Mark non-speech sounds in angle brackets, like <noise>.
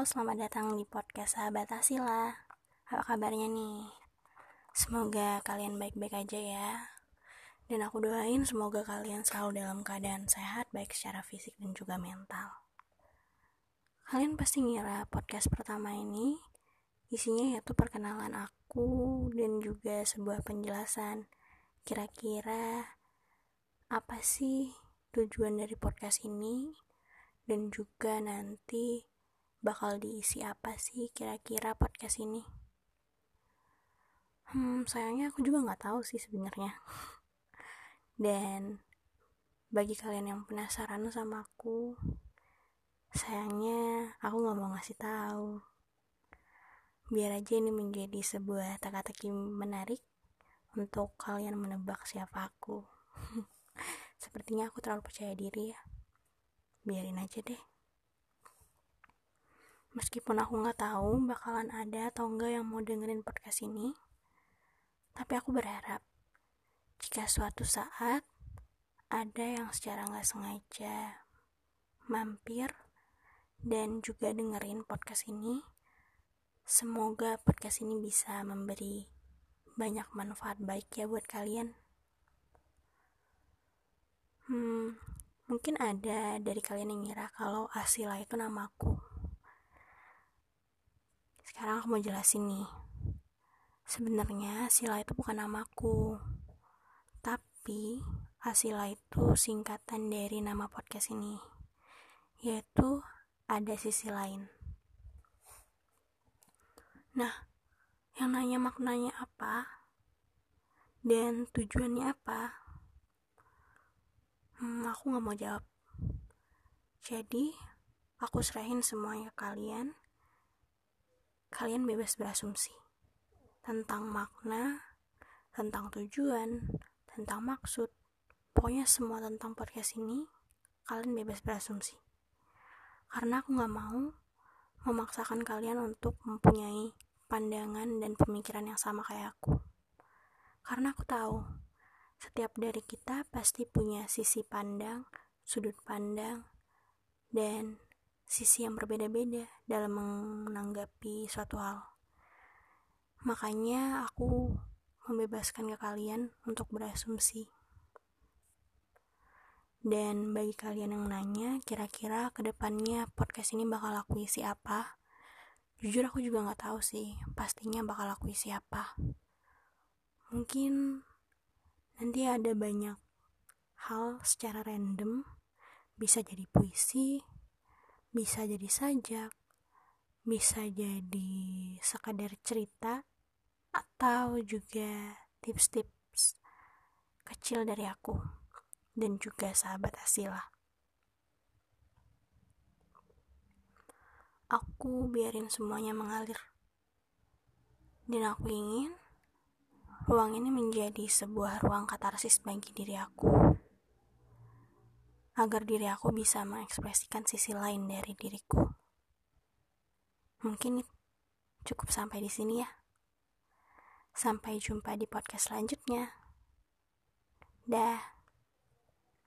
selamat datang di podcast Sahabat Asila. Apa kabarnya nih? Semoga kalian baik-baik aja ya. Dan aku doain semoga kalian selalu dalam keadaan sehat baik secara fisik dan juga mental. Kalian pasti ngira podcast pertama ini isinya yaitu perkenalan aku dan juga sebuah penjelasan kira-kira apa sih tujuan dari podcast ini dan juga nanti bakal diisi apa sih kira-kira podcast ini? Hmm sayangnya aku juga nggak tahu sih sebenarnya. <laughs> Dan bagi kalian yang penasaran sama aku sayangnya aku nggak mau ngasih tahu. Biar aja ini menjadi sebuah teka-teki menarik untuk kalian menebak siapa aku. <laughs> Sepertinya aku terlalu percaya diri ya. Biarin aja deh Meskipun aku nggak tahu bakalan ada atau enggak yang mau dengerin podcast ini, tapi aku berharap jika suatu saat ada yang secara nggak sengaja mampir dan juga dengerin podcast ini, semoga podcast ini bisa memberi banyak manfaat baik ya buat kalian. Hmm, mungkin ada dari kalian yang ngira kalau Asila itu namaku aku mau jelasin nih. Sebenarnya Sila itu bukan namaku. Tapi Asila itu singkatan dari nama podcast ini yaitu ada sisi lain. Nah yang nanya maknanya apa dan tujuannya apa? Hmm, aku gak mau jawab. Jadi aku serahin semuanya kalian kalian bebas berasumsi tentang makna, tentang tujuan, tentang maksud. Pokoknya semua tentang podcast ini, kalian bebas berasumsi. Karena aku gak mau memaksakan kalian untuk mempunyai pandangan dan pemikiran yang sama kayak aku. Karena aku tahu, setiap dari kita pasti punya sisi pandang, sudut pandang, dan sisi yang berbeda-beda dalam menanggapi suatu hal. Makanya aku membebaskan ke kalian untuk berasumsi. Dan bagi kalian yang nanya, kira-kira ke depannya podcast ini bakal aku isi apa? Jujur aku juga nggak tahu sih, pastinya bakal aku isi apa. Mungkin nanti ada banyak hal secara random, bisa jadi puisi, bisa jadi sajak, bisa jadi sekadar cerita, atau juga tips-tips kecil dari aku dan juga sahabat Asila. Aku biarin semuanya mengalir. Dan aku ingin ruang ini menjadi sebuah ruang katarsis bagi diri aku agar diri aku bisa mengekspresikan sisi lain dari diriku. Mungkin cukup sampai di sini ya. Sampai jumpa di podcast selanjutnya. Dah.